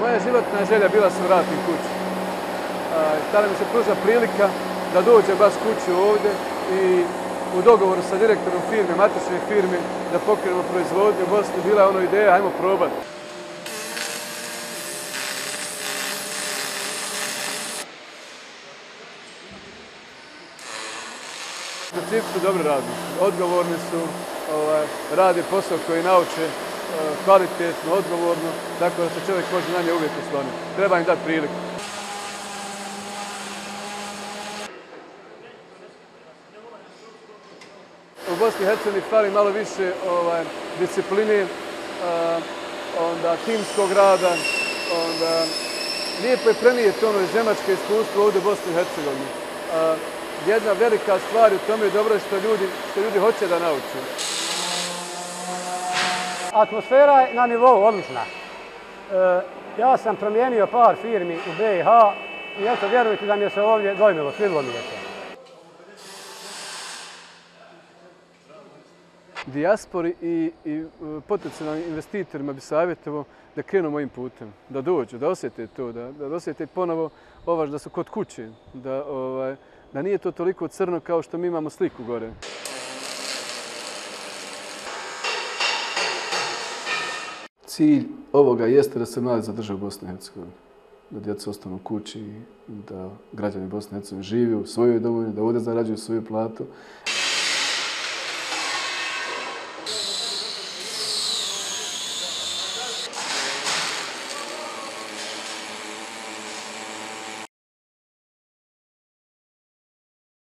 Moja životna želja bila se vratim kući. Tada mi se pruža prilika da dođe baš kuću ovdje i u dogovoru sa direktorom firme, matrične firme, da pokrenemo proizvodnju u Bosni, bila je ono ideja, ajmo probati. U principu su dobri radnici, odgovorni su, ovaj, radi posao koji nauče eh, kvalitetno, odgovorno, tako da se čovjek može na nje uvijek osloniti. Treba im dati priliku. U Bosni i Hercegovini fali malo više ovaj, discipline, uh, onda timskog rada, onda lijepo je prenijeti ono iz Njemačke iskustvo ovdje u Bosni i Hercegovini. Eh, Jedna velika stvar u tome je dobro što ljudi, što ljudi hoće da nauče. Atmosfera je na nivou odlična. E, ja sam promijenio par firmi u BiH i eto, vjerujte da mi je se ovdje dojmilo, svidilo mi je se. Dijaspori i, i e, potencijalnim investitorima bi savjetovao da krenu mojim putem, da dođu, da osjete to, da, da osjete ponovo ovaš da su kod kuće, da, ovaj, da nije to toliko crno kao što mi imamo sliku gore. Cilj ovoga jeste da se mladi zadrže u Bosni i Hercegovini. Da djeca ostanu u kući, da građani Bosne i Hercegovine žive u svojoj domovini, da ovdje zarađuju svoju platu.